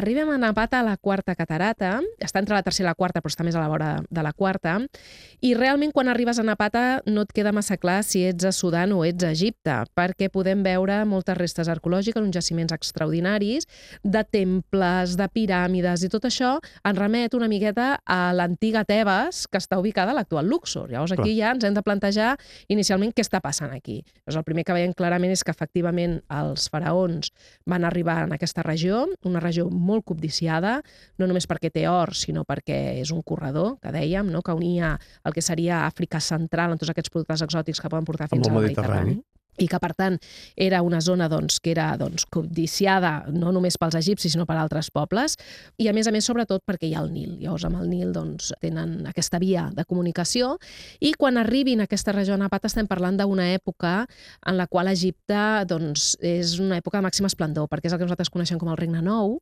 arribem a Napata a la quarta catarata, està entre la tercera i la quarta, però està més a la vora de la quarta, i realment quan arribes a Napata no et queda massa clar si ets a Sudan o ets a Egipte, perquè podem veure moltes restes arqueològiques, uns jaciments extraordinaris, de temples, de piràmides, i tot això ens remet una miqueta a l'antiga Tebes, que està ubicada a l'actual Luxor. Llavors aquí Clar. ja ens hem de plantejar inicialment què està passant aquí. Llavors el primer que veiem clarament és que efectivament els faraons van arribar en aquesta regió, una regió molt cobdiciada, no només perquè té or, sinó perquè és un corredor, que dèiem, no? que unia el que seria Àfrica Central amb tots aquests productes exòtics que poden portar fins al Mediterrani. Mediterrani i que, per tant, era una zona doncs, que era doncs, codiciada no només pels egipcis, sinó per altres pobles, i a més a més, sobretot, perquè hi ha el Nil. Llavors, amb el Nil doncs, tenen aquesta via de comunicació, i quan arribin a aquesta regió de Napat estem parlant d'una època en la qual Egipte doncs, és una època de màxim esplendor, perquè és el que nosaltres coneixem com el Regne Nou,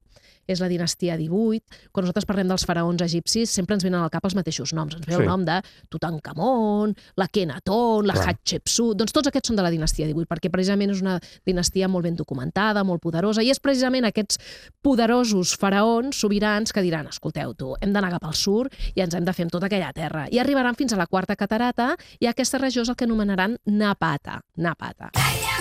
és la dinastia 18. Quan nosaltres parlem dels faraons egipcis, sempre ens venen al cap els mateixos noms. Ens ve sí. el nom de Tutankamon, la Kenaton, la Hatshepsut... Doncs tots aquests són de la dinastia 18, perquè precisament és una dinastia molt ben documentada, molt poderosa, i és precisament aquests poderosos faraons sobirans que diran, escolteu tu, hem d'anar cap al sur i ens hem de fer amb tota aquella terra. I arribaran fins a la quarta catarata i aquesta regió és el que anomenaran Napata. Napata. Napata.